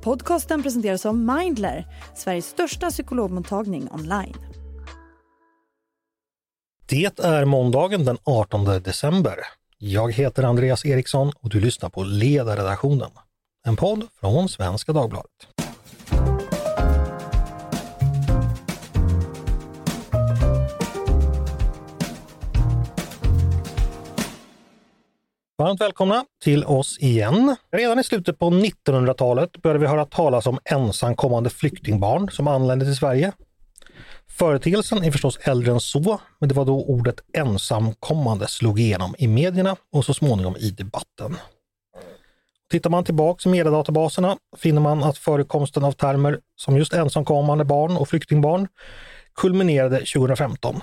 Podcasten presenteras av Mindler, Sveriges största psykologmottagning online. Det är måndagen den 18 december. Jag heter Andreas Eriksson och du lyssnar på Ledarredaktionen, en podd från Svenska Dagbladet. Varmt välkomna till oss igen. Redan i slutet på 1900-talet började vi höra talas om ensamkommande flyktingbarn som anlände till Sverige. Företeelsen är förstås äldre än så, men det var då ordet ensamkommande slog igenom i medierna och så småningom i debatten. Tittar man tillbaks i mediedatabaserna finner man att förekomsten av termer som just ensamkommande barn och flyktingbarn kulminerade 2015.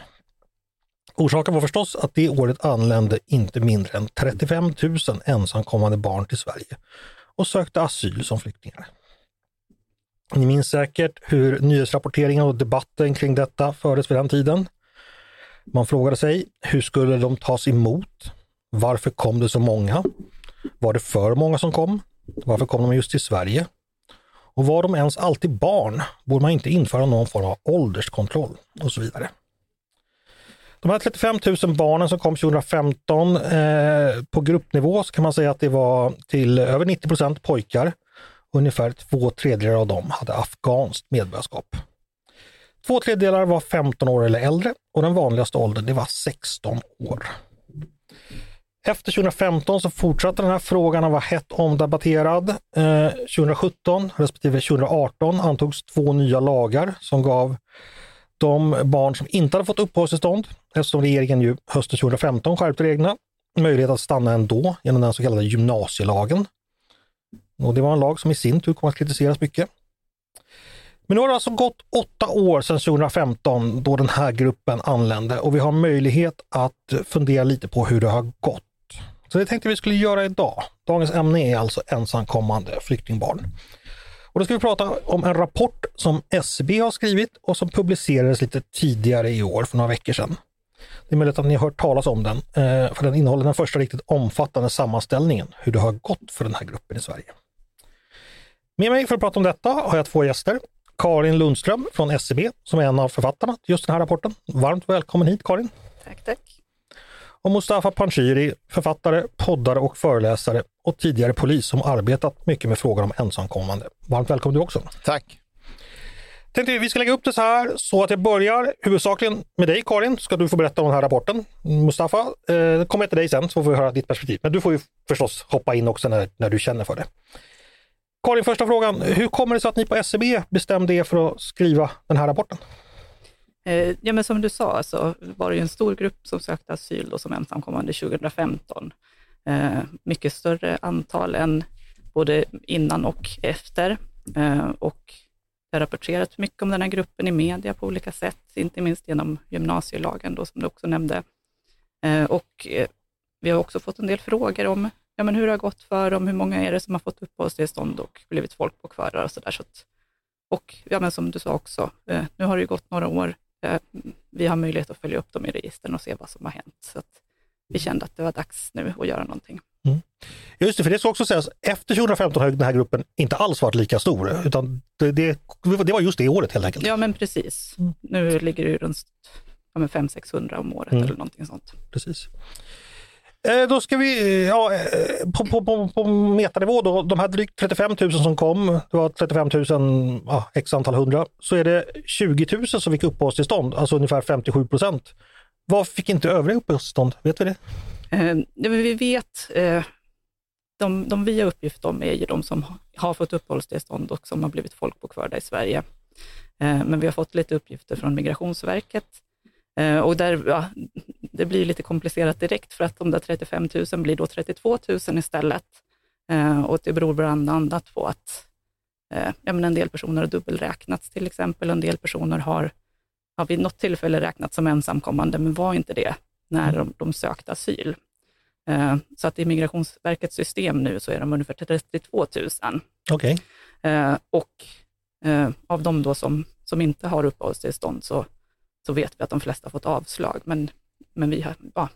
Orsaken var förstås att det året anlände inte mindre än 35 000 ensamkommande barn till Sverige och sökte asyl som flyktingar. Ni minns säkert hur nyhetsrapporteringen och debatten kring detta fördes vid den tiden. Man frågade sig, hur skulle de tas emot? Varför kom det så många? Var det för många som kom? Varför kom de just till Sverige? Och var de ens alltid barn? Borde man inte införa någon form av ålderskontroll? Och så vidare. De här 35 000 barnen som kom 2015 eh, på gruppnivå så kan man säga att det var till över 90 procent pojkar. Ungefär två tredjedelar av dem hade afghanskt medborgarskap. Två tredjedelar var 15 år eller äldre och den vanligaste åldern det var 16 år. Efter 2015 så fortsatte den här frågan att vara hett omdebatterad. Eh, 2017 respektive 2018 antogs två nya lagar som gav de barn som inte hade fått uppehållstillstånd, eftersom regeringen ju hösten 2015 skärpte reglerna, möjlighet att stanna ändå genom den så kallade gymnasielagen. Och det var en lag som i sin tur kom att kritiseras mycket. Men nu har det alltså gått åtta år sedan 2015 då den här gruppen anlände och vi har möjlighet att fundera lite på hur det har gått. Så det tänkte vi skulle göra idag. Dagens ämne är alltså ensamkommande flyktingbarn. Och då ska vi prata om en rapport som SCB har skrivit och som publicerades lite tidigare i år, för några veckor sedan. Det är möjligt att ni har hört talas om den, eh, för den innehåller den första riktigt omfattande sammanställningen hur det har gått för den här gruppen i Sverige. Med mig för att prata om detta har jag två gäster. Karin Lundström från SCB som är en av författarna till just den här rapporten. Varmt välkommen hit Karin! Tack, tack! Och Mustafa Panshiri, författare, poddare och föreläsare och tidigare polis som arbetat mycket med frågor om ensamkommande. Varmt välkommen du också! Tack! Tänkte vi ska lägga upp det så här så att jag börjar huvudsakligen med dig Karin, ska du få berätta om den här rapporten. Mustafa, eh, kommer jag till dig sen så får vi höra ditt perspektiv. Men du får ju förstås hoppa in också när, när du känner för det. Karin, första frågan. Hur kommer det sig att ni på SCB bestämde er för att skriva den här rapporten? Eh, ja, men som du sa så var det ju en stor grupp som sökte asyl då som ensamkommande 2015. Eh, mycket större antal än både innan och efter. Eh, och det har rapporterats mycket om den här gruppen i media på olika sätt, inte minst genom gymnasielagen då, som du också nämnde. Eh, och eh, vi har också fått en del frågor om ja, men hur det har gått för dem, hur många är det som har fått uppehållstillstånd och blivit folkbokförare och sådär. Så och ja, men som du sa också, nu har det gått några år vi har möjlighet att följa upp dem i registren och se vad som har hänt. Så vi kände att det var dags nu att göra någonting. Mm. Just det, för det ska också sägas, efter 2015 har den här gruppen inte alls varit lika stor, utan det, det, det var just det året helt enkelt. Ja, men precis. Mm. Nu ligger det runt ja, 500-600 om året mm. eller någonting sånt. Precis. Eh, då ska vi, eh, ja, eh, på, på, på, på metanivå då, de här drygt 35 000 som kom, det var 35 000, ja, x antal hundra, så är det 20 000 som fick uppehållstillstånd, alltså ungefär 57 procent. Vad fick inte övriga uppehållstillstånd? Vet vi det? Eh, vi vet, eh, de, de vi har uppgift om är ju de som har fått uppehållstillstånd och som har blivit folkbokförda i Sverige. Eh, men vi har fått lite uppgifter från Migrationsverket Eh, och där, ja, det blir lite komplicerat direkt för att de där 35 000 blir då 32 000 istället. Eh, och det beror bland annat på att eh, ja, men en del personer har dubbelräknats till exempel. En del personer har, har vid något tillfälle räknats som ensamkommande, men var inte det när de, de sökte asyl. Så att i Migrationsverkets system nu så är de ungefär 32 000. Okay. Och av de då som, som inte har uppehållstillstånd så så vet vi att de flesta har fått avslag. Men, men vi har, ja,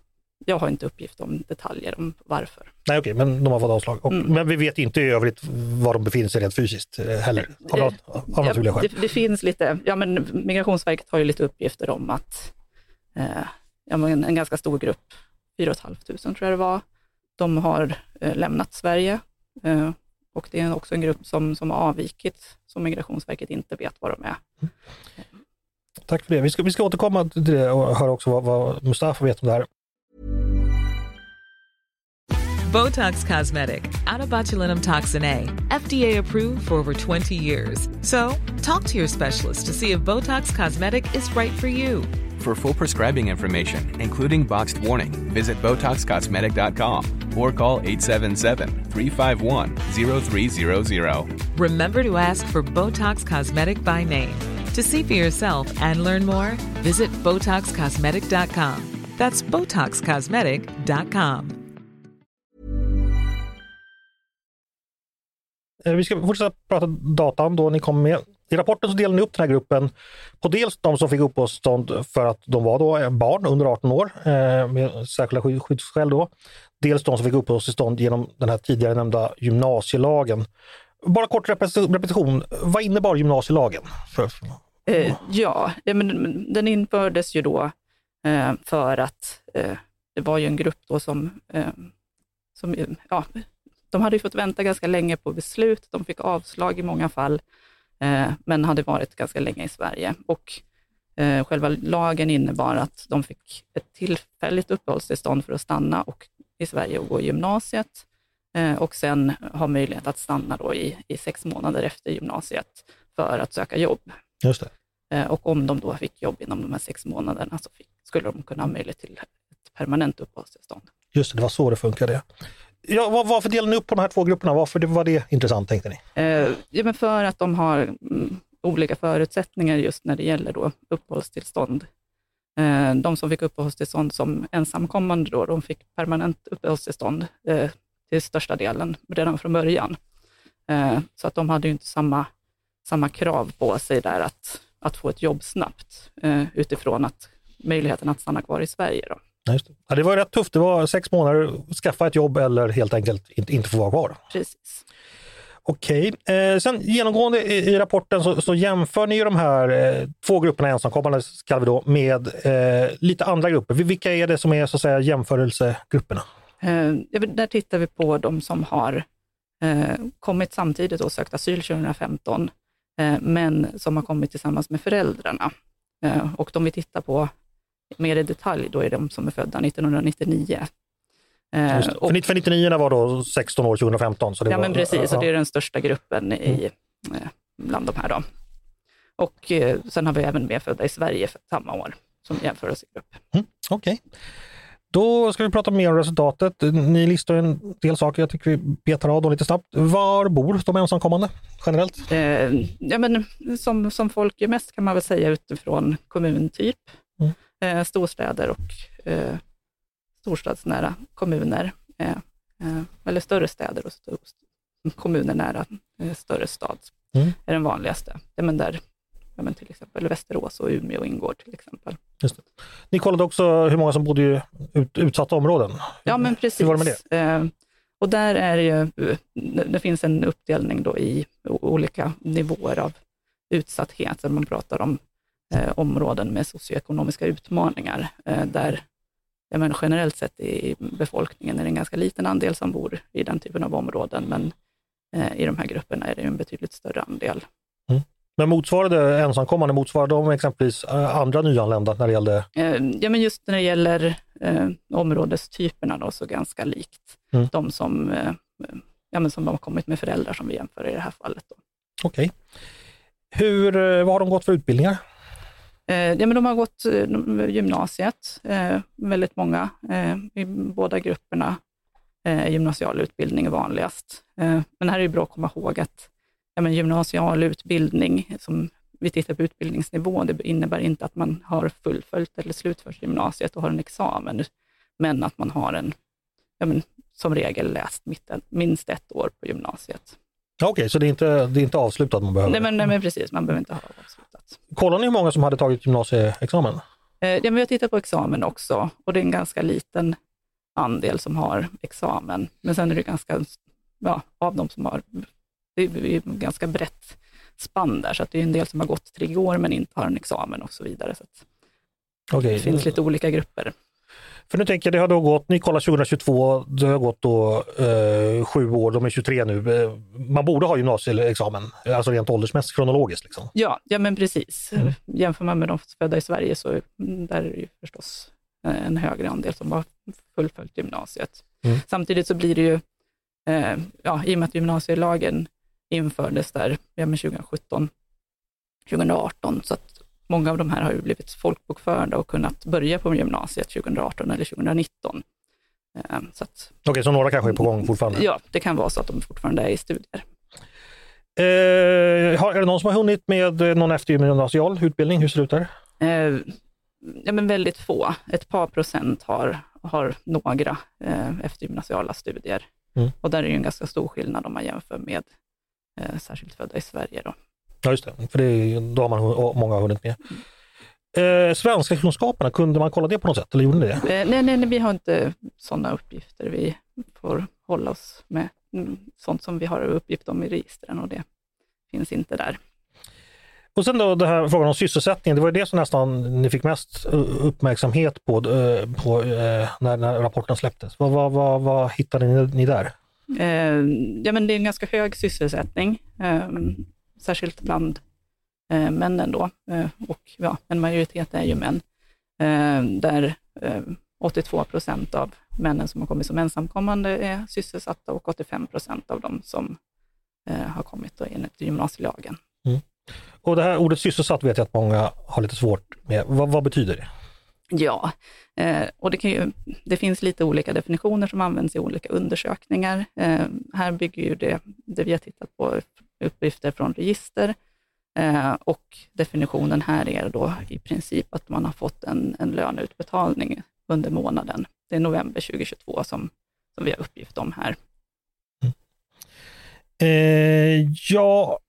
jag har inte uppgift om detaljer om varför. Nej okej, men de har fått avslag. Och, Mm. Men vi vet inte i övrigt var de befinner sig rent fysiskt eh, heller. Av, något- av Ja, naturliga skäl. det, det finns lite, ja men Migrationsverket har ju lite uppgifter om att eh, ja, men en ganska stor grupp, 4 500 tror jag det var, de har eh, lämnat Sverige eh, och det är också en grupp som, som har avvikit, som Migrationsverket inte vet vad de är. Tack för det. Vi ska, vi ska återkomma till det och höra också vad, vad Mustafa vet om det här. Botox Cosmetic, out of botulinum toxin A, FDA approved for over 20 years. So, talk to your specialist to see if Botox Cosmetic is right for you. For full prescribing information, including boxed warning, visit BotoxCosmetic.com or call 877-351-0300. Remember to ask for Botox Cosmetic by name. To see for yourself and learn more, visit BotoxCosmetic.com. That's BotoxCosmetic.com. Eh, vi ska fortsätta prata datan då ni kom med. I rapporten så delar ni upp den här gruppen på dels de som fick uppehållstillstånd för att de var då eh, barn under 18 år eh, med särskilda skyddsskäl då. Dels de som fick uppehållstillstånd genom den här tidigare nämnda gymnasielagen. Bara kort repetition, vad innebar gymnasielagen? Eh, ja, men den infördes ju då eh, för att eh, det var ju en grupp då som, eh, som ja, de hade ju fått vänta ganska länge på beslut, de fick avslag i många fall, eh, men hade varit ganska länge i Sverige. Och eh, själva lagen innebar att de fick ett tillfälligt uppehållstillstånd för att stanna och, i Sverige och gå i gymnasiet och sen ha möjlighet att stanna då i, i sex månader efter gymnasiet för att söka jobb. just det. Eh, Och om de då fick jobb inom de här sex månaderna så fick, skulle de kunna ha möjlighet till ett permanent uppehållstillstånd. Just det, det var så det funkade. Ja, var, varför delar ni upp på de här två grupperna? Varför var det intressant tänkte ni? Eh, ja, men för att de har mm, olika förutsättningar just när det gäller då uppehållstillstånd. Eh, de som fick uppehållstillstånd som ensamkommande, då, de fick permanent uppehållstillstånd eh, till största delen redan från början. Eh, så att de hade ju inte samma, samma krav på sig där att, att få ett jobb snabbt eh, utifrån att möjligheten att stanna kvar i Sverige. Då. Det. Ja, det var rätt tufft, det var sex månader, skaffa ett jobb eller helt enkelt inte, inte få vara kvar. Precis. Okej, eh, sen genomgående i, i rapporten så, så jämför ni de här eh, två grupperna ensamkommande kallar vi då, med eh, lite andra grupper. Vilka är det som är så att säga jämförelsegrupperna? Eh, där tittar vi på de som har eh, kommit samtidigt och sökt asyl 2015, eh, men som har kommit tillsammans med föräldrarna. Och de vi tittar på mer i detalj, då är de som är födda 1999. Eh, Just För nitt- för 99 var då 16 år 2015. Så det ja, var, men precis, ja. och det är den största gruppen i, eh, bland de här. Då. Och sen har vi även med födda i Sverige för samma år som jämförelsegrupp. Mm, Okej. Då ska vi prata mer om resultatet. Ni listar en del saker, jag tycker vi betar av dem lite snabbt. Var bor de ensamkommande generellt? Eh, ja, men som, som folk gör mest kan man väl säga utifrån kommuntyp. Mm. Eh, storstäder och eh, storstadsnära kommuner. Eh, eh, eller större städer och st- kommuner nära eh, större stad Mm. är den vanligaste. Ja, men där ja, men till exempel Västerås och Umeå ingår till exempel. Just det. Ni kollade också hur många som bodde i ut, utsatta områden. Ja, men precis. Hur var det med det? Eh, och där är det ju, eh, det finns en uppdelning då i olika nivåer av utsatthet, där man pratar om eh, områden med socioekonomiska utmaningar, eh, där ja, men generellt sett i befolkningen är det en ganska liten andel som bor i den typen av områden, men eh, i de här grupperna är det en betydligt större andel. Men motsvarade ensamkommande, motsvarade de exempelvis eh, andra nyanlända när det gällde Eh, Ja, men just när det gäller eh, områdestyperna då, så ganska likt Mm. de som, eh, ja, men som har kommit med föräldrar som vi jämför i det här fallet. Okej. Hur, eh, vad har de gått för utbildningar? Eh, ja, men de har gått gymnasiet, eh, väldigt många. I båda grupperna eh, gymnasial utbildning vanligast. Men här är det bra att komma ihåg att ja, men gymnasial utbildning, som vi tittar på utbildningsnivå, det innebär inte att man har fullföljt eller slutfört gymnasiet och har en examen, men att man har en, ja, men, som regel läst mitten, minst ett år på gymnasiet. Okej, så det är, inte, det är inte avslutat man behöver? Nej men, nej, men precis, man behöver inte ha avslutat. Kollar ni hur många som hade tagit gymnasieexamen? Eh, Ja, men vi har tittat på examen också och det är en ganska liten andel som har examen. Men sen är det ganska, ja, av de som har, det är ganska brett spann där, så att det är en del som har gått tre år men inte har en examen och så vidare. Så Okej. det finns lite olika grupper. För nu tänker jag, det har då gått, ni kollar 2022, det har gått då eh, sju år, de är 23 nu. Eh, Man borde ha gymnasieexamen, alltså rent åldersmässigt, kronologiskt. Liksom. Ja, ja men precis. Jämför man med de födda i Sverige så mm, där är det ju förstås eh, en högre andel som har fullföljt gymnasiet. Mm. Samtidigt så blir det ju, eh, ja, i och med att gymnasielagen infördes där ja, men 2017, 2018, så att många av de här har ju blivit folkbokförda och kunnat börja på gymnasiet 2018 eller 2019. Eh, så att, Okej, så några kanske är på gång fortfarande? ja, det kan vara så att de fortfarande är i studier. Eh, har, är det någon som har hunnit med eh, någon eftergymnasial utbildning? Hur ser det ut där? Eh, ja, men väldigt få. Ett par procent har, har några eh, eftergymnasiala studier. Mm. Och där är det ju en ganska stor skillnad om man jämför med eh, särskilt födda i Sverige. Då. Ja, just det. För det då har man, många har hunnit med. Eh, svenska kunskaperna, kunde man kolla det på något sätt? Eller gjorde ni det? Eh, nej, nej, nej, vi har inte sådana uppgifter. Vi får hålla oss med mm, sånt som vi har uppgift om i registren och det finns inte där. Och sen då det här frågan om sysselsättning, det var ju det som nästan ni fick mest uppmärksamhet på, eh, på eh, när, när rapporten släpptes. Vad, vad, vad, vad hittade ni, ni där? Eh, ja, men det är en ganska hög sysselsättning, eh, särskilt bland eh, männen då. Eh, och ja, en majoritet är ju män. Eh, där eh, 82 procent av männen som har kommit som ensamkommande är sysselsatta och 85 procent av dem som eh, har kommit då enligt gymnasielagen. Mm. Och det här ordet sysselsatt vet jag att många har lite svårt med. Vad, vad betyder det? Ja, eh, och det, kan ju, det finns lite olika definitioner som används i olika undersökningar. Eh, här bygger ju det, det vi har tittat på uppgifter från register eh, och definitionen här är då i princip att man har fått en, en löneutbetalning under månaden. Det är november 2022 som, som vi har uppgift om här. Mm. Eh, ja,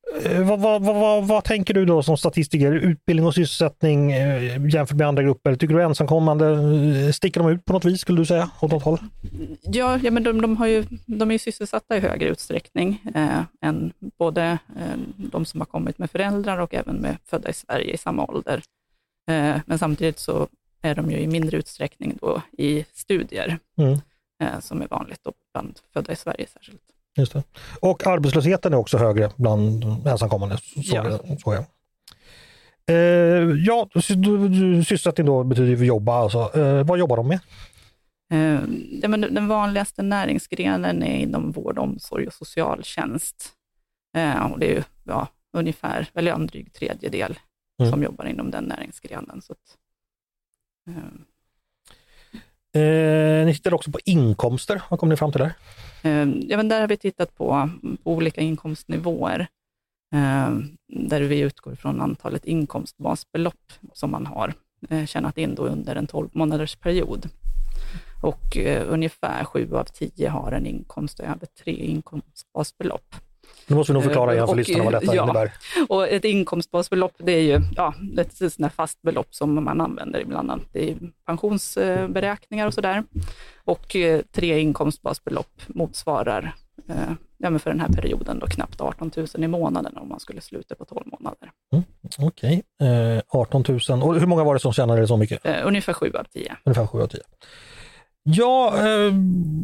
vad, vad, vad, vad, vad tänker du då som statistiker? Utbildning och sysselsättning eh, jämfört med andra grupper. Tycker du ensamkommande, eh, sticker de ut på något vis skulle du säga? Åt något håll? Ja, ja men de, de, har ju, de är ju sysselsatta i högre utsträckning eh, än både eh, de som har kommit med föräldrar och även med födda i Sverige i samma ålder. Eh, men samtidigt så är de ju i mindre utsträckning då i studier, Mm. eh, som är vanligt då bland födda i Sverige särskilt. Just det. Och arbetslösheten är också högre bland ensamkommande. Så, Ja. så är. Eh, ja, sysselsättning då betyder ju jobba. Alltså. Eh, vad jobbar de med? Eh, ja, men den vanligaste näringsgrenen är inom vård, omsorg och socialtjänst. Eh, och det är ju ja, ungefär, eller en dryg tredjedel Mm. som jobbar inom den näringsgrenen. Så att, eh, ni tittar också på inkomster. Vad kom ni fram till där? Eh, Ja, men där har vi tittat på, på olika inkomstnivåer, eh, där vi utgår från antalet inkomstbasbelopp som man har eh, tjänat in då under en 12 månaders period. Och eh, ungefär sju av tio har en inkomst över tre inkomstbasbelopp. Nu måste vi nog förklara igen för Och, lyssnarna vad detta ja. innebär. Och ett inkomstbasbelopp, det är ju ja, ett sånt fast belopp som man använder ibland annat i pensionsberäkningar och sådär. Och eh, tre inkomstbasbelopp motsvarar eh, ja, men för den här perioden då knappt 18 000 i månaden om man skulle sluta på 12 månader. Okej, eh, 18 000. Och hur många var det som tjänade så mycket? Eh, ungefär sju av tio. Ungefär 7 av 10. Ja, eh,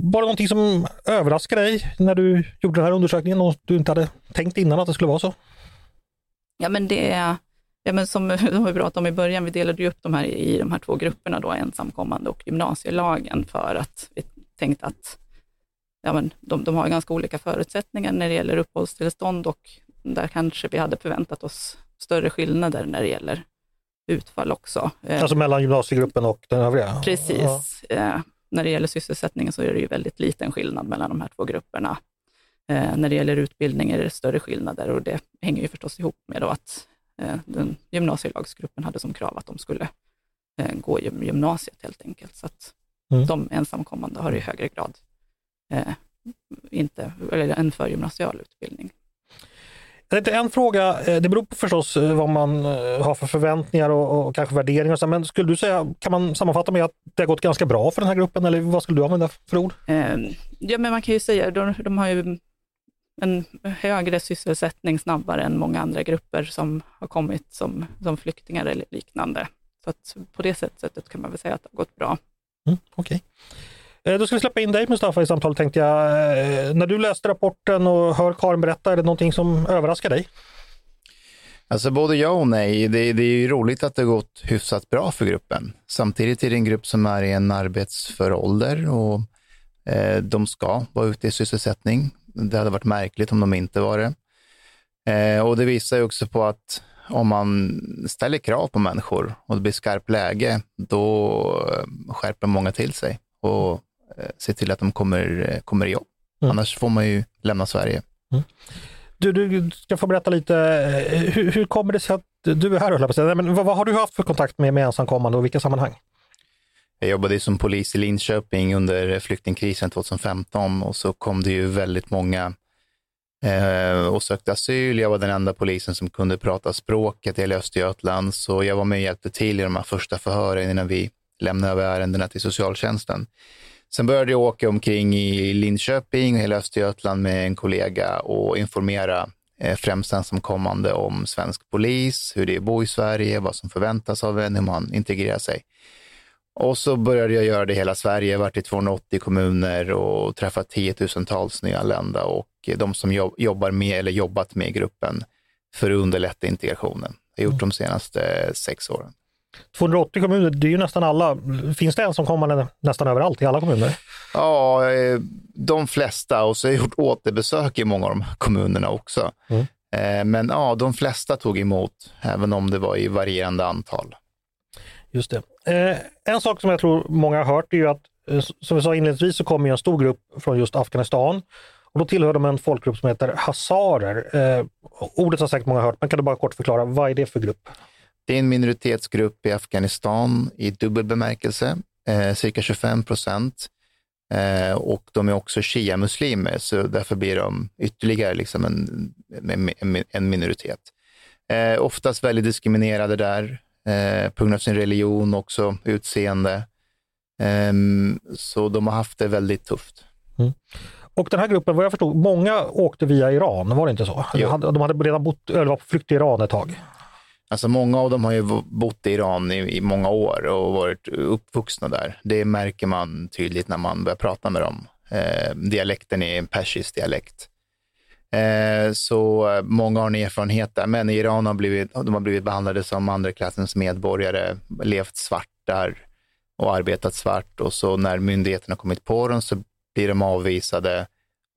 var det någonting som överraskade dig när du gjorde den här undersökningen och du inte hade tänkt innan att det skulle vara så? Ja, men det är, ja, men som de har pratat om i början, vi delade ju upp de här i de här två grupperna, då, ensamkommande och gymnasielagen, för att vi tänkte att ja, men de, de har ganska olika förutsättningar när det gäller uppehållstillstånd och där kanske vi hade förväntat oss större skillnader när det gäller utfall också. Eh, Alltså mellan gymnasiegruppen och den övriga? Precis. Eh, när det gäller sysselsättningen så är det ju väldigt liten skillnad mellan de här två grupperna. Eh, när det gäller utbildning är det större skillnader och det hänger ju förstås ihop med att eh, den gymnasielagsgruppen hade som krav att de skulle eh, gå gym- gymnasiet helt enkelt. Så att Mm. de ensamkommande har i högre grad eh, inte, eller en förgymnasial utbildning. Jag tänkte en fråga, eh, det beror på förstås eh, vad man eh, har för förväntningar och, och kanske värderingar. och så, Men skulle du säga, kan man sammanfatta med att det har gått ganska bra för den här gruppen eller vad skulle du använda för ord? Eh, ja, men man kan ju säga, de, de har ju en högre sysselsättning snabbare än många andra grupper som har kommit som, som flyktingar eller liknande. Så att på det sättet kan man väl säga att det har gått bra. Mm, Okej. Okay. Eh, då ska vi släppa in dig Mustafa i samtalet tänkte jag. Eh, när du läste rapporten och hör Karin berätta, är det någonting som överraskar dig? Alltså både ja och nej. Det, det är ju roligt att det har gått hyfsat bra för gruppen. Samtidigt är det en grupp som är i en arbetsför ålder och eh, de ska vara ute i sysselsättning. Det hade varit märkligt om de inte var det. Eh, och det visar ju också på att om man ställer krav på människor och det blir skarpt läge, då eh, skärper många till sig och eh, ser till att de kommer, eh, kommer i jobb. Mm. Annars får man ju lämna Sverige. Mm. Du, du ska få berätta lite, eh, hur, hur kommer det sig att du är här? På Nej, men vad, vad har du haft för kontakt med, med ensamkommande och vilka sammanhang? Jag jobbade som polis i Linköping under flyktingkrisen 2015 och så kom det ju väldigt många eh, och sökte asyl. Jag var den enda polisen som kunde prata språket i hela Östergötland, så jag var med och hjälpte till i de här första förhören innan vi lämnade över ärendena till socialtjänsten. Sen började jag åka omkring i Linköping och hela Östergötland med en kollega och informera eh, främst ensamkommande om svensk polis, hur det är att bo i Sverige, vad som förväntas av en, hur man integrerar sig. Och så började jag göra det i hela Sverige, varit i 280 kommuner och träffat tiotusentals nyanlända och de som jobbar med eller jobbat med gruppen för att underlätta integrationen. Jag har gjort de senaste sex åren. 280 kommuner, det är ju nästan alla. Finns det ensamkommande nästan överallt i alla kommuner? Ja, eh, de flesta och så har jag gjort återbesök i många av de kommunerna också. Mm. Eh, men ja, de flesta tog emot, även om det var i varierande antal. Just det. Eh, en sak som jag tror många har hört är ju att, som vi sa inledningsvis, så kommer en stor grupp från just Afghanistan. Och då tillhör de en folkgrupp som heter hazarer. ordet har säkert många hört, men kan du bara kort förklara, vad är det för grupp? Det är en minoritetsgrupp i Afghanistan i dubbel bemärkelse, eh, cirka 25 procent. Eh, och de är också shia-muslimer, så därför blir de ytterligare liksom en, en, en minoritet. Eh, oftast väldigt diskriminerade där, eh, på grund av sin religion, också utseende. Eh, så de har haft det väldigt tufft. Mm. Och den här gruppen, vad jag förstod, många åkte via Iran, var det inte så? Jo. De hade redan bott, eller var på flykt i Iran ett tag. Alltså många av dem har ju bott i Iran i, i, många år och varit uppvuxna där. Det märker man tydligt när man börjar prata med dem. Eh, dialekten är en persisk dialekt. Eh, så eh, många har en erfarenhet där, men i Iran har blivit, de har blivit behandlade som andra klassens medborgare, levt svart där och arbetat svart och så när myndigheterna kommit på dem så blir de avvisade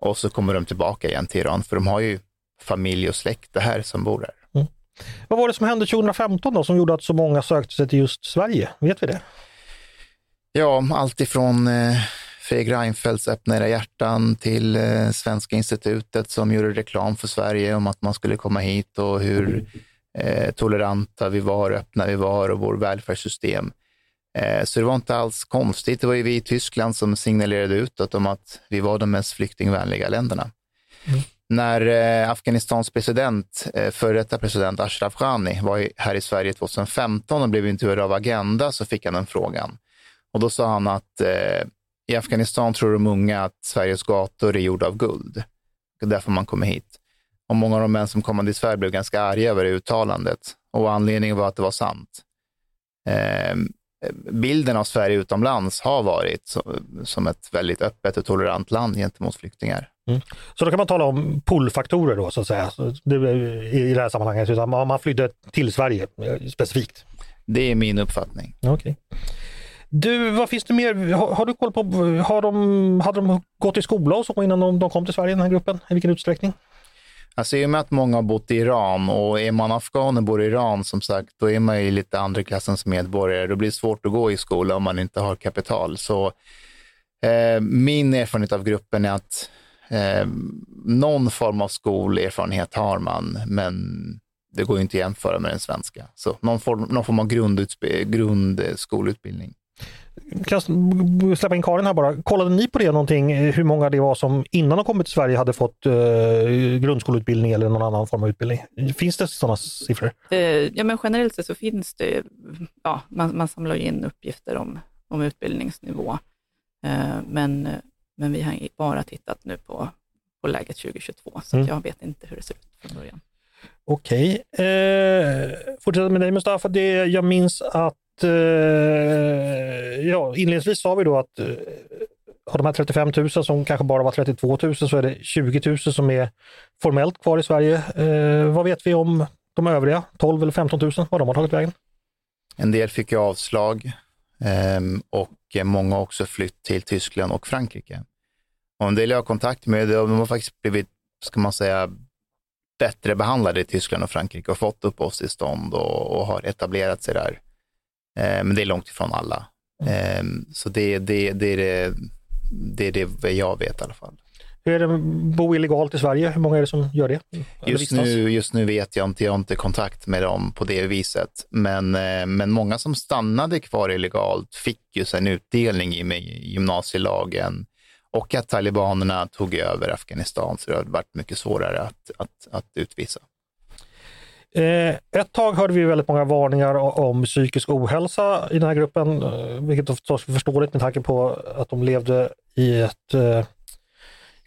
och så kommer de tillbaka igen till Iran, för de har ju familj och släkt här som bor där. Vad var det som hände 2015 då som gjorde att så många sökte sig till just Sverige? Vet vi det? Ja, allt ifrån eh, Fredrik Reinfeldts Öppna era hjärtan till eh, Svenska institutet som gjorde reklam för Sverige om att man skulle komma hit och hur eh, toleranta vi var, öppna vi var och vår välfärdssystem. Eh, så det var inte alls konstigt. Det var ju vi i Tyskland som signalerade utåt om att vi var de mest flyktingvänliga länderna. Mm. När eh, Afghanistans president, eh, före detta president Ashraf Ghani, var här i Sverige 2015 och blev intervjuad av Agenda så fick han den frågan. Och då sa han att eh, i Afghanistan tror de unga att Sveriges gator är gjorda av guld. Det är därför man kommer hit. Och många av de män som kom till Sverige blev ganska arga över det uttalandet. Och anledningen var att det var sant. Eh, bilden av Sverige utomlands har varit som ett väldigt öppet och tolerant land gentemot flyktingar. Mm. Så då kan man tala om pullfaktorer då så att säga i det här sammanhanget, utan man flydde till Sverige eh, specifikt? Det är min uppfattning. Okay. Du, vad finns det mer? Har, har, du koll på, har de, hade de gått i skola och så innan de, de kom till Sverige, den här gruppen? I vilken utsträckning? Alltså i och med att många har bott i Iran och är man afghan och bor i Iran som sagt, då är man ju lite andra klassens medborgare. Då blir det svårt att gå i skola om man inte har kapital. Så eh, min erfarenhet av gruppen är att Eh, någon form av skolerfarenhet har man, men det går inte att jämföra med den svenska. Så någon form, någon form av grundskolutbildning. kan jag släppa in Karin här bara. Kollade ni på det någonting, hur många det var som innan de kommit till Sverige hade fått eh, grundskoleutbildning eller någon annan form av utbildning? Finns det sådana siffror? Eh, ja, men generellt sett så finns det, ja, man, man samlar in uppgifter om, om utbildningsnivå. Eh, men, men vi har bara tittat nu på, på läget 2022, så Mm. jag vet inte hur det ser ut från början. Okej. Eh, fortsätter med dig Mustafa. Det, jag minns att eh, ja, inledningsvis sa vi då att eh, av de här 35 000 som kanske bara var 32 000 så är det 20 000 som är formellt kvar i Sverige. Eh, vad vet vi om de övriga 12 eller 15 000? Vad de har tagit vägen? En del fick ju avslag och många har också flytt till Tyskland och Frankrike. Och en del jag har kontakt med, de har faktiskt blivit, ska man säga, bättre behandlade i Tyskland och Frankrike och fått uppehållstillstånd och, och har etablerat sig där. Eh, men det är långt ifrån alla. Eh, så det, det, det, är det, det är det jag vet i alla fall. Hur är det att bo illegalt i Sverige? Hur många är det som gör det? Just nu, just nu vet jag inte, jag har inte kontakt med dem på det viset. Men, eh, men många som stannade kvar illegalt fick ju sen utdelning i med gymnasielagen och att talibanerna tog över Afghanistan, så det har varit mycket svårare att, att, att utvisa. Eh, ett tag hörde vi väldigt många varningar om psykisk ohälsa i den här gruppen, eh, vilket förstås är förståeligt med tanke på att de levde i ett, eh,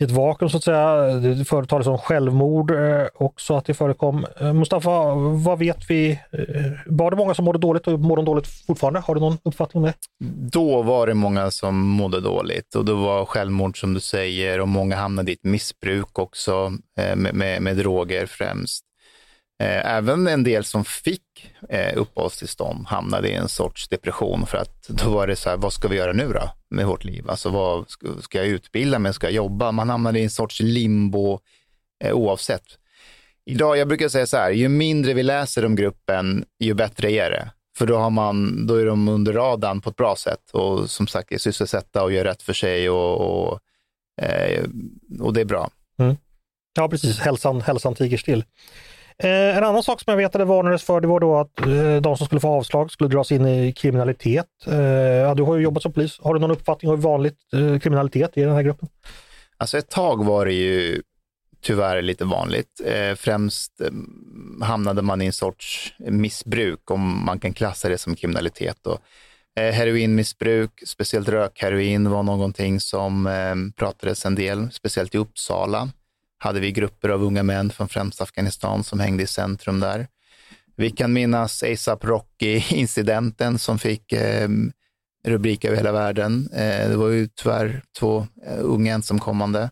ett vakuum så att säga. Det företalades som självmord eh, också att det förekom. Eh, Mustafa, vad vet vi? Eh, var det många som mådde dåligt och mår de dåligt fortfarande? Har du någon uppfattning om det? Då var det många som mådde dåligt och det var självmord som du säger och många hamnade i ett missbruk också med, med, med droger främst. Eh, även en del som fick eh, uppehållstillstånd hamnade i en sorts depression för att då var det så här, vad ska vi göra nu då med vårt liv? Alltså vad ska, jag utbilda mig, ska jag jobba? Man hamnade i en sorts limbo eh, oavsett. Idag, jag brukar säga så här, ju mindre vi läser om gruppen, ju bättre är det. För då, har man, då är de under radarn på ett bra sätt och som sagt är sysselsatta och gör rätt för sig och, och, och det är bra. Mm. Ja precis, hälsan, hälsan tiger still. Eh, en annan sak som jag vet att det varnades för det var då att eh, de som skulle få avslag skulle dras in i kriminalitet. Eh, ja, du har ju jobbat som polis. Har du någon uppfattning om hur vanligt eh, kriminalitet är i den här gruppen? Alltså ett tag var det ju tyvärr lite vanligt. Eh, främst eh, hamnade man i en sorts missbruk, om man kan klassa det som kriminalitet. Då. eh, heroinmissbruk, speciellt rökheroin var någonting som eh, pratades en del, speciellt i Uppsala. Hade vi grupper av unga män från främst Afghanistan som hängde i centrum där. Vi kan minnas ASAP Rocky-incidenten som fick eh, rubriker över hela världen. Eh, det var ju tyvärr två eh, unga ensamkommande.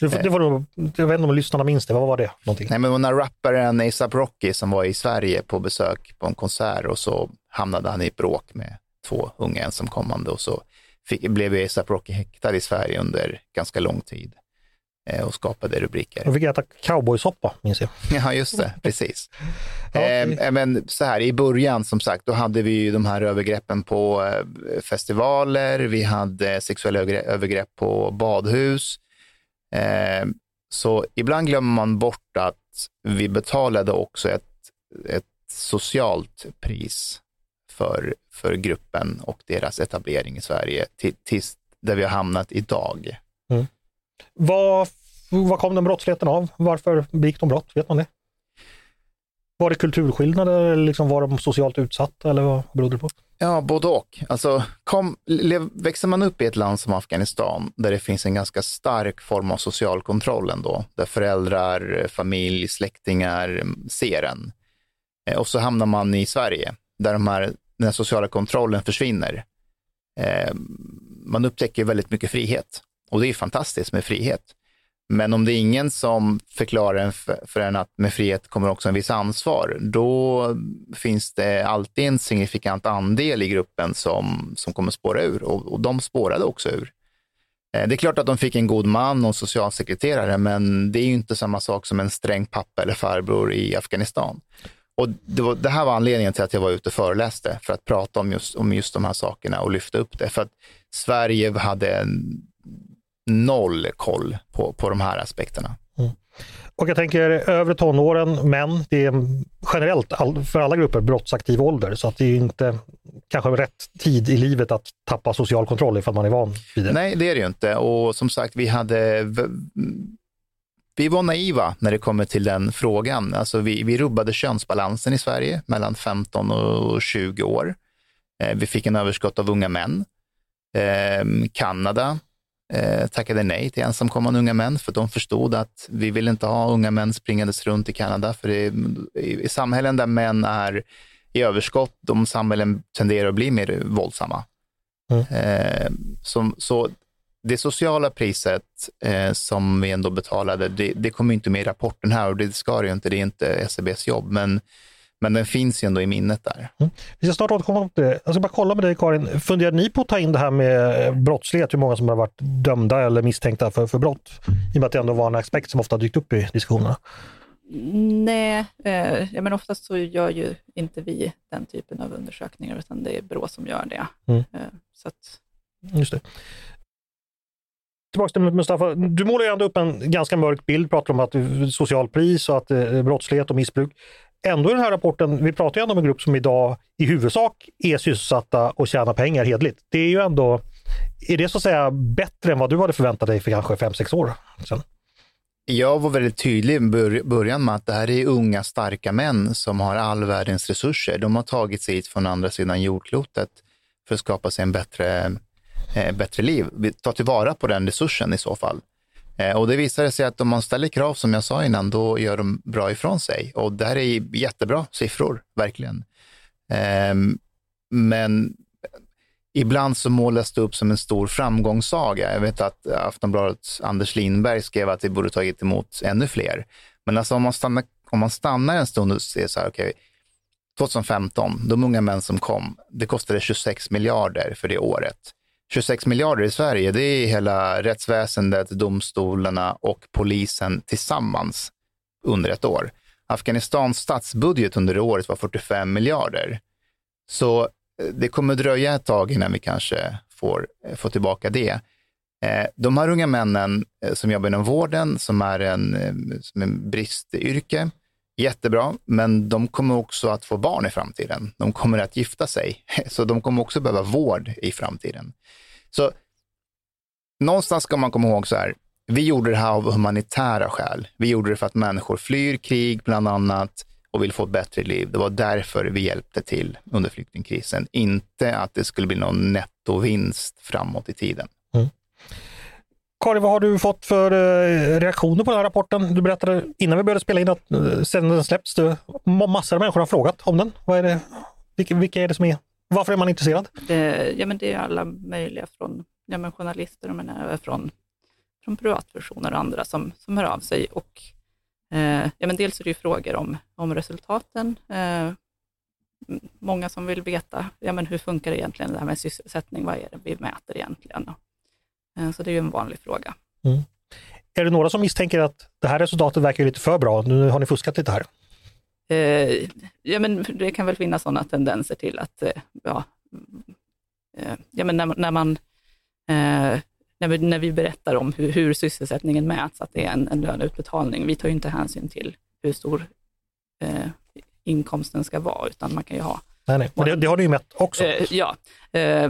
Det, det var jag vet inte om lyssnarna minns det. Vad var det? Någonting? Nej, men det var när rapparen ASAP Rocky som var i Sverige på besök på en konsert och så hamnade han i bråk med två unga ensamkommande och så fick, blev ASAP Rocky häktad i Sverige under ganska lång tid och skapade rubriker. Jag fick äta cowboysoppa, minns jag. Ja, just det, precis. Ja, Eh, men så här, i början som sagt, då hade vi ju de här övergreppen på eh, festivaler, vi hade sexuella övergrepp- på badhus. Eh, så ibland glömmer man bort att vi betalade också ett, ett socialt pris för, för gruppen och deras etablering i Sverige till, tills där vi har hamnat idag. Vad, vad kom den brottsligheten av? Varför begick de brott? Vet man det? Var det kulturskillnader eller liksom var de socialt utsatta eller vad berodde det på? Ja, både och. Alltså, kom, lev, växer man upp i ett land som Afghanistan, där det finns en ganska stark form av social kontroll ändå, där föräldrar, familj, släktingar ser en. Eh, och så hamnar man i Sverige, där de här, den här sociala kontrollen försvinner. Eh, Man upptäcker väldigt mycket frihet och det är fantastiskt med frihet. Men om det är ingen som förklarar en för, en att med frihet kommer också en viss ansvar, då finns det alltid en signifikant andel i gruppen som, som kommer spåra ur och, och de spårade också ur. Eh, det är klart att de fick en god man och socialsekreterare, men det är ju inte samma sak som en sträng pappa eller farbror i Afghanistan. Och det, var, det här var anledningen till att jag var ute och föreläste, för att prata om just, om just de här sakerna och lyfta upp det. För att Sverige hade en noll koll på, på de här aspekterna. Och jag tänker övre tonåren, män, det är generellt all, för alla grupper brottsaktiv ålder så att det är inte kanske rätt tid i livet att tappa social kontroll ifall man är van vid det. Nej, det är det ju inte. Och som sagt, vi hade vi var naiva när det kommer till den frågan. Alltså vi, vi rubbade könsbalansen i Sverige mellan 15 och 20 år. Eh, vi fick en överskott av unga män. Eh, Kanada eh, tackade nej till ensamkommande unga män för de förstod att vi vill inte ha unga män springandes runt i Kanada. För det, i, i samhällen där män är i överskott, de samhällen tenderar att bli mer våldsamma. Mm. Eh, som, så det sociala priset eh, som vi ändå betalade, det, det kommer inte med i rapporten här och det ska det ju inte, det är inte SCBs jobb, men, men den finns ju ändå i minnet där. Mm. Vi ska snart återkomma till det. Jag ska bara kolla med dig Karin, funderade ni på att ta in det här med brottslighet, hur många som har varit dömda eller misstänkta för, för brott? I och med att det ändå var en aspekt som ofta dykt upp i diskussionerna. Nej, eh, ja, men oftast så gör ju inte vi den typen av undersökningar, utan det är Brå som gör det. Mm. Eh, så att... Just det tillbaka till Mustafa, du målar ju ändå upp en ganska mörk bild, pratar om att social pris och att eh, brottslighet och missbruk. Ändå i den här rapporten, vi pratar ju ändå om en grupp som idag i huvudsak är sysselsatta och tjänar pengar hedligt. Det är ju ändå, är det så att säga bättre än vad du hade förväntat dig för kanske 5-6 år sedan? Jag var väldigt tydlig i början med att det här är unga starka män som har all världens resurser. De har tagit sig hit från andra sidan jordklotet för att skapa sig en bättre eh, bättre liv. Vi tar tillvara på den resursen i så fall. Eh, och det visade sig att om man ställer krav, som jag sa innan, då gör de bra ifrån sig. Och det här är jättebra siffror, verkligen. Ehm, men ibland så målas det upp som en stor framgångssaga. Jag vet att Aftonbladets Anders Lindberg skrev att vi borde tagit emot ännu fler. Men alltså om man stannar, om man stannar en stund och ser så här, okej, okay, 2015, de unga män som kom, det kostade 26 miljarder för det året. 26 miljarder i Sverige, det är hela rättsväsendet, domstolarna och polisen tillsammans under ett år. Afghanistans statsbudget under det året var 45 miljarder. Så eh, det kommer dröja ett tag innan vi kanske får, eh, får tillbaka det. Eh, de här unga männen som jobbar inom vården, som är en, som en bristyrke, jättebra, men de kommer också att få barn i framtiden. De kommer att gifta sig, så de kommer också behöva vård i framtiden. Så någonstans ska man komma ihåg så här, vi gjorde det här av humanitära skäl. Vi gjorde det för att människor flyr krig bland annat och vill få ett bättre liv. Det var därför vi hjälpte till under flyktingkrisen, inte att det skulle bli någon nettovinst framåt i tiden. Kari, Karin, vad har du fått för eh, reaktioner på den här rapporten? Du berättade innan vi började spela in att eh, sedan den släpps, massor av människor har frågat om den. Vad är det, vilka, vilka är det som är varför är man intresserad? Det, ja, men det är alla möjliga från ja, men journalister men även eh, från, från privatpersoner och andra som, som hör av sig. Och, eh, ja, men dels är det frågor om, om resultaten. Eh, många som vill veta ja, men hur funkar det egentligen det här med sysselsättning, vad är det vi mäter egentligen? Eh, så det är ju en vanlig fråga. Mm. Är det några som misstänker att det här resultatet verkar lite för bra, nu har ni fuskat lite här? Eh, ja, men det kan väl finnas sådana tendenser till att, eh, ja, eh, ja, men när, när man när vi, när vi berättar om hur, hur sysselsättningen mäts, att det är en, en löneutbetalning. Vi tar ju inte hänsyn till hur stor inkomsten ska vara, utan man kan ju ha Nej, nej. Men det, det har du ju mätt också. Ja,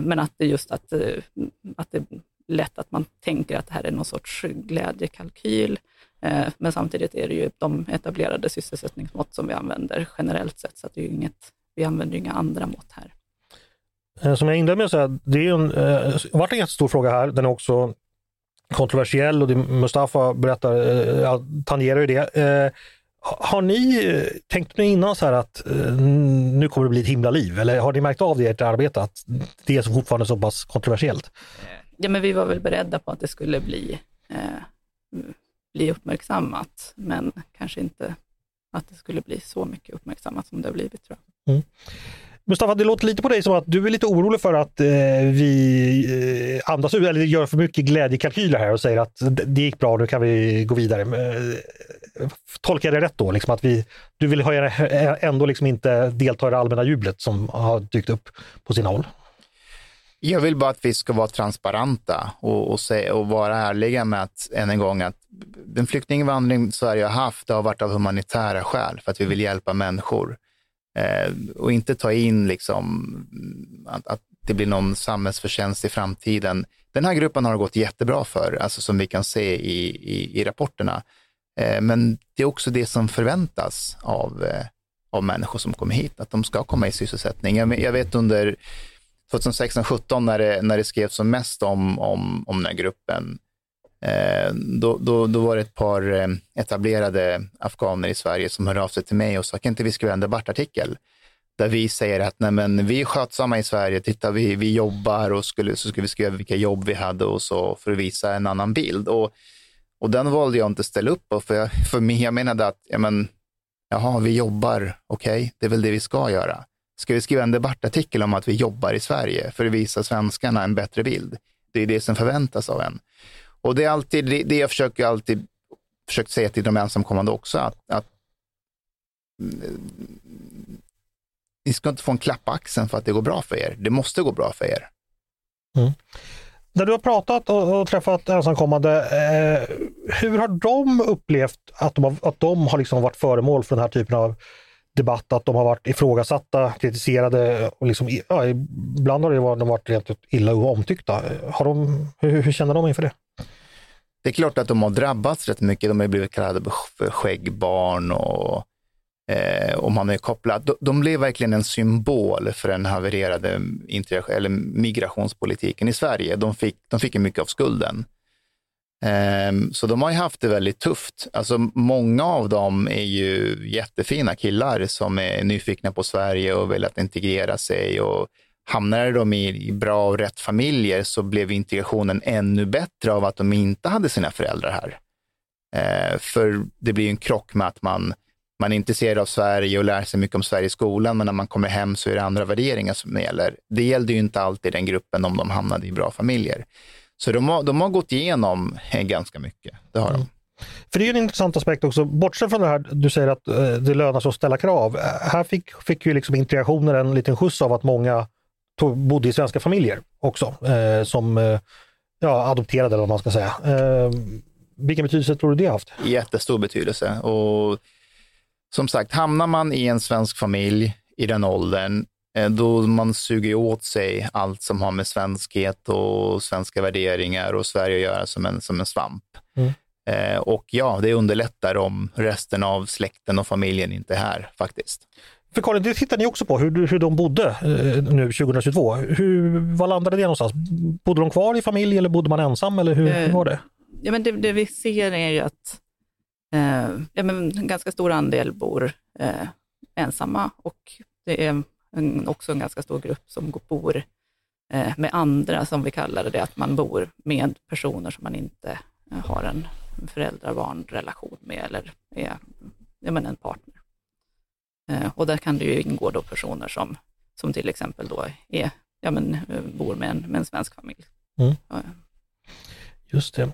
men att det just att, att det lätt att man tänker att det här är någon sorts glädjekalkyl. Eh, men samtidigt är det ju de etablerade sysselsättningsmått som vi använder generellt sett, så att det är inget, vi använder inga andra mått här. Eh, som jag inledde med att säga, det är en, eh, varit en jättestor fråga här. Den är också kontroversiell och det Mustafa berättar tangerar ju det. Har ni tänkt ni innan så här att nu kommer det bli ett himla liv eller har ni märkt av det i ert arbete att det är fortfarande så pass kontroversiellt? Ja, men vi var väl beredda på att det skulle bli eh, bli uppmärksammat, men kanske inte att det skulle bli så mycket uppmärksammat som det har blivit. Tror jag. Mm. Mustafa, det låter lite på dig som att du är lite orolig för att eh, vi eh, andas ut eller gör för mycket glädjekalkyler här och säger att det gick bra, nu kan vi gå vidare. Eh, tolkar jag det rätt då? Liksom att vi, du vill eh, ändå liksom inte delta i det allmänna jublet som har dykt upp på sina håll? Jag vill bara att vi ska vara transparenta och, och, se, och vara ärliga med att, än en gång, att den flyktinginvandring Sverige har haft, det har varit av humanitära skäl, för att vi vill hjälpa människor. Eh, och inte ta in liksom att, att det blir någon samhällsförtjänst i framtiden. Den här gruppen har det gått jättebra för, alltså som vi kan se i, i, i rapporterna. Eh, men det är också det som förväntas av, eh, av människor som kommer hit, att de ska komma i sysselsättning. Jag, jag vet under 2016-17 när det, när det skrevs som mest om, om, om den här gruppen, eh, då, då, då var det ett par eh, etablerade afghaner i Sverige som hörde av sig till mig och sa, kan inte vi skriva en debattartikel? där vi säger att nej, men vi är skötsamma i Sverige, titta vi, vi jobbar och skulle, så skulle vi skriva vilka jobb vi hade och så för att visa en annan bild. Och, och den valde jag inte att ställa upp på, för, jag, för mig, jag menade att, ja, men, jaha, vi jobbar, okej, okay, det är väl det vi ska göra. Ska vi skriva en debattartikel om att vi jobbar i Sverige för att visa svenskarna en bättre bild? Det är det som förväntas av en. Och det är alltid det, det jag försöker alltid försökt säga till de ensamkommande också, att, att mm, ni ska inte få en klapp på axeln för att det går bra för er. Det måste gå bra för er. Mm. När du har pratat och, och träffat ensamkommande, eh, hur har de upplevt att de har, att de har liksom varit föremål för den här typen av debatt, att de har varit ifrågasatta, kritiserade och liksom, ja, ibland har det varit, de varit rent illa och omtyckta. Har de, hur, hur känner de inför det? Det är klart att de har drabbats rätt mycket. De har blivit kallade för skäggbarn och eh, och man är kopplad. De, de blev verkligen en symbol för den havererade eller migrationspolitiken i Sverige. De fick, de fick mycket av skulden. Ehm, så de har ju haft det väldigt tufft. Alltså, många av dem är ju jättefina killar som är nyfikna på Sverige och vill att integrera sig. Och hamnade de i, bra och rätt familjer så blev integrationen ännu bättre av att de inte hade sina föräldrar här. Ehm, för det blir en krock med att man man är intresserad av Sverige och lär sig mycket om Sverige i skolan, men när man kommer hem så är det andra värderingar som gäller. Det gällde ju inte alltid den gruppen om de hamnade i bra familjer. Så de har, de har gått igenom ganska mycket, det har mm. de. För det är en intressant aspekt också, bortsett från det här du säger att eh, det lönar sig att ställa krav. Här fick, fick ju liksom integrationen en liten skjuts av att många tog, bodde i svenska familjer också, eh, som eh, ja, adopterade eller vad man ska säga. Eh, vilken betydelse tror du det har haft? Jättestor betydelse. Och som sagt, hamnar man i en svensk familj i den åldern, eh, då man suger åt sig allt som har med svenskhet och svenska värderingar och Sverige att göra som en, som en svamp. Mm. Eh, och ja, det underlättar om resten av släkten och familjen inte är här faktiskt. För Karin, det tittar ni också på, hur, hur de bodde eh, nu 2022. Hur, var landade det någonstans? Bodde de kvar i familj eller bodde man ensam eller hur, hur var det? Ja, men det, det vi ser är ju att eh, ja, men en ganska stor andel bor eh, ensamma och det är en, också en ganska stor grupp som bor eh, med andra, som vi kallar det, att man bor med personer som man inte eh, har en föräldrar-barn-relation med eller är ja, men en partner. Eh, och där kan det ju ingå då personer som, som till exempel då är, ja, men, bor med en, med en svensk familj. Mm. Just det.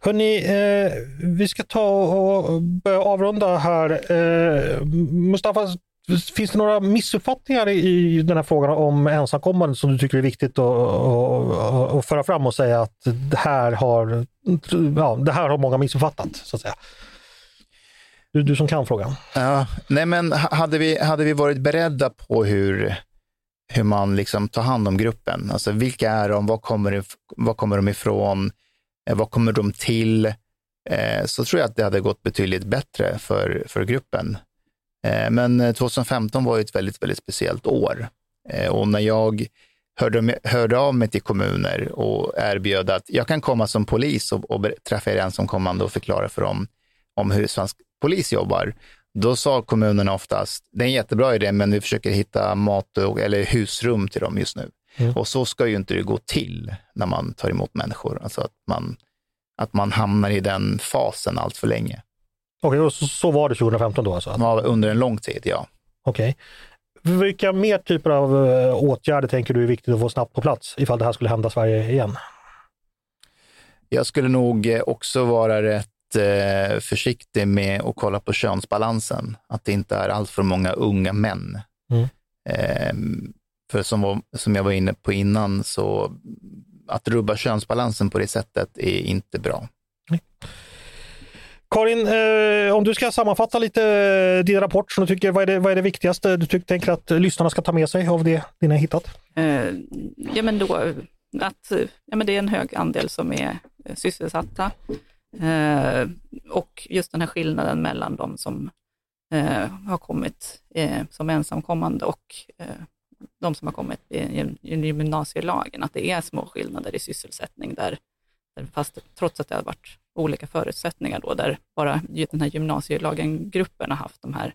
Hörni, eh, vi ska ta och börja avrunda här. Eh, Mustafa, finns det några missuppfattningar i den här frågan om ensamkommande som du tycker är viktigt att, att, att föra fram och säga att det här har, ja, det här har många missuppfattat? Så att säga. Du, du som kan frågan. Ja, nej men hade vi, hade vi varit beredda på hur, hur man liksom tar hand om gruppen, alltså vilka är de, var kommer, var kommer de ifrån, eh, vad kommer de till? Eh, så tror jag att det hade gått betydligt bättre för, för gruppen. Eh, men 2015 var ju ett väldigt, väldigt speciellt år. Och när jag hörde, hörde av mig till kommuner och erbjöd att jag kan komma som polis och, och träffa er ensamkommande och förklara för dem om hur svensk polis jobbar, då sa kommunerna oftast, det är en jättebra idé, men vi försöker hitta mat och, eller husrum till dem just nu. Mm. Och så ska ju inte det gå till när man tar emot människor. Alltså att man, att man hamnar i den fasen allt för länge. Okej, okay, så, så, var det 2015 då alltså? Ja, under en lång tid, ja. Okej. Okay. Vilka mer typer av uh, åtgärder tänker du är viktigt att få snabbt på plats ifall det här skulle hända Sverige igen? Jag skulle nog eh, också vara rätt eh, försiktig med att kolla på könsbalansen. Att det inte är allt för många unga män. Mm. Eh, för som, var, som jag var inne på innan, så att rubba könsbalansen på det sättet är inte bra. Karin, eh, om du ska sammanfatta lite eh, din rapport som du tycker, vad är det, vad är det viktigaste du tycker, tänker att lyssnarna ska ta med sig av det ni har hittat? Eh, ja, men då att ja, men det är en hög andel som är eh, sysselsatta. Eh, och just den här skillnaden mellan de som eh, har kommit eh, som ensamkommande och eh, de som har kommit i, gymnasielagen, att det är små skillnader i sysselsättning där, där fast trots att det har varit olika förutsättningar då, där bara den här gymnasielagen-gruppen har haft de här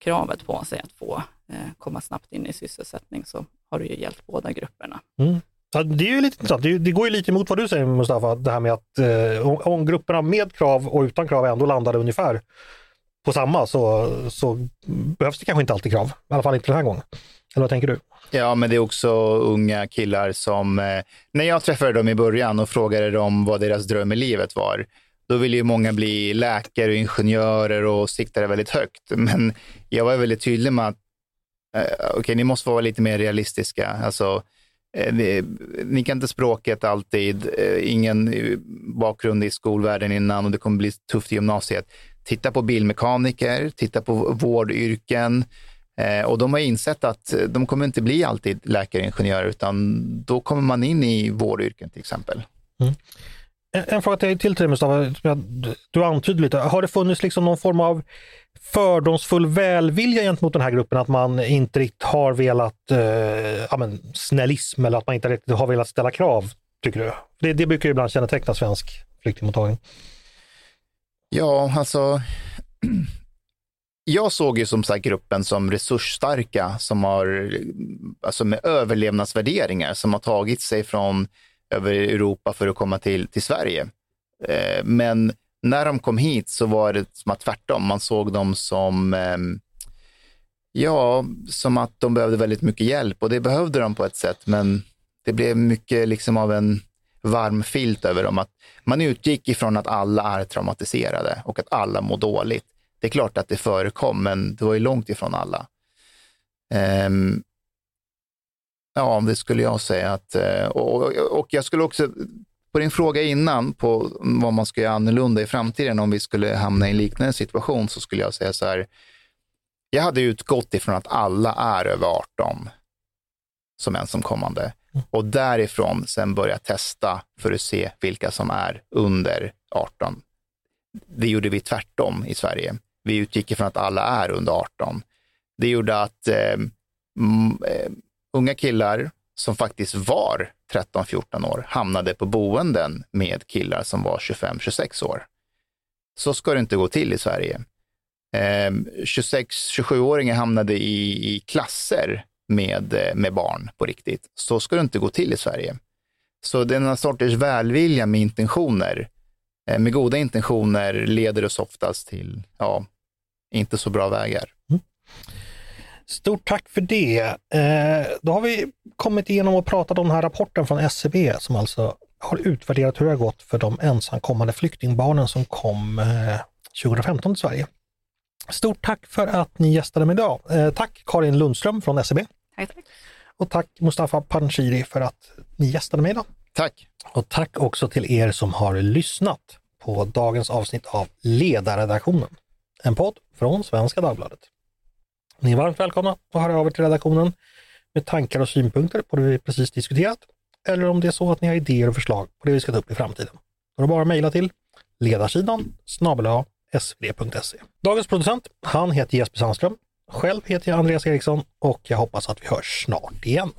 kravet på sig att få eh, komma snabbt in i sysselsättning, så har det ju gällt båda grupperna. Mm. Det är ju lite intressant. Det, det, går ju lite emot vad du säger Mustafa, det här med att eh, om grupperna med krav och utan krav ändå landade ungefär på samma så, så behövs det kanske inte alltid krav. I alla fall inte den här gången. Eller vad tänker du? Ja, men det är också unga killar som, eh, när jag träffade dem i början och frågade dem vad deras dröm i livet var, då ville ju många bli läkare och ingenjörer och siktade väldigt högt. Men jag var väldigt tydlig med att, eh, okej, okay, ni måste vara lite mer realistiska. Alltså, eh, ni, ni, kan inte språket alltid, eh, ingen bakgrund i skolvärlden innan och det kommer bli tufft i gymnasiet. Titta på bilmekaniker, titta på vårdyrken, och de har insett att de kommer inte bli alltid läkare och ingenjörer, utan då kommer man in i vårdyrken till exempel. Mm. En, en fråga till, till Mustafa, du antydde lite, har det funnits liksom någon form av fördomsfull välvilja gentemot den här gruppen, att man inte riktigt har velat, eh, ja, men, snällism eller att man inte riktigt har velat ställa krav, tycker du? Det, det brukar ju ibland känneteckna svensk flyktingmottagning. Ja, alltså jag såg ju som sagt gruppen som resursstarka, som har, alltså med överlevnadsvärderingar, som har tagit sig från över Europa för att komma till, till Sverige. Eh, men när de kom hit så var det som att tvärtom, man såg dem som, eh, ja, som att de behövde väldigt mycket hjälp och det behövde de på ett sätt, men det blev mycket liksom av en varm filt över dem. Att man utgick ifrån att alla är traumatiserade och att alla mår dåligt. Det är klart att det förekom, men det var ju långt ifrån alla. Um, ja, det skulle jag säga att, eh, och, och jag skulle också, på din fråga innan på vad man ska göra annorlunda i framtiden om vi skulle hamna i en liknande situation så skulle jag säga så här, jag hade utgått ifrån att alla är över 18 som ensamkommande och därifrån sen börja testa för att se vilka som är under 18. Det gjorde vi tvärtom i Sverige. Vi utgick ifrån att alla är under 18. Det gjorde att eh, unga killar som faktiskt var 13-14 år hamnade på boenden med killar som var 25-26 år. Så ska det inte gå till i Sverige. Eh, 26-27-åringar hamnade i, i klasser med, eh, med barn på riktigt. Så ska det inte gå till i Sverige. Så denna sorters välvilja med intentioner med goda intentioner leder oss oftast till ja, inte så bra vägar. Mm. Stort tack för det. Eh, då har vi kommit igenom och pratat om den här rapporten från SCB e som alltså har utvärderat hur det har gått för de ensamkommande flyktingbarnen som kom eh, 2015 till Sverige. Stort tack för att ni gästade mig idag. Eh, tack Karin Lundström från SCB. E tack, tack. Och tack Mustafa Panshiri för att ni gästade mig idag. Tack! Och tack också till er som har lyssnat på dagens avsnitt av Ledarredaktionen, en podd från Svenska Dagbladet. Ni är varmt välkomna att höra av er till redaktionen med tankar och synpunkter på det vi precis diskuterat, eller om det är så att ni har idéer och förslag på det vi ska ta upp i framtiden. Då är det bara att mejla till ledarsidan snabel svd.se. Dagens producent, han heter Jesper Sandström. Själv heter jag Andreas Eriksson och jag hoppas att vi hörs snart igen.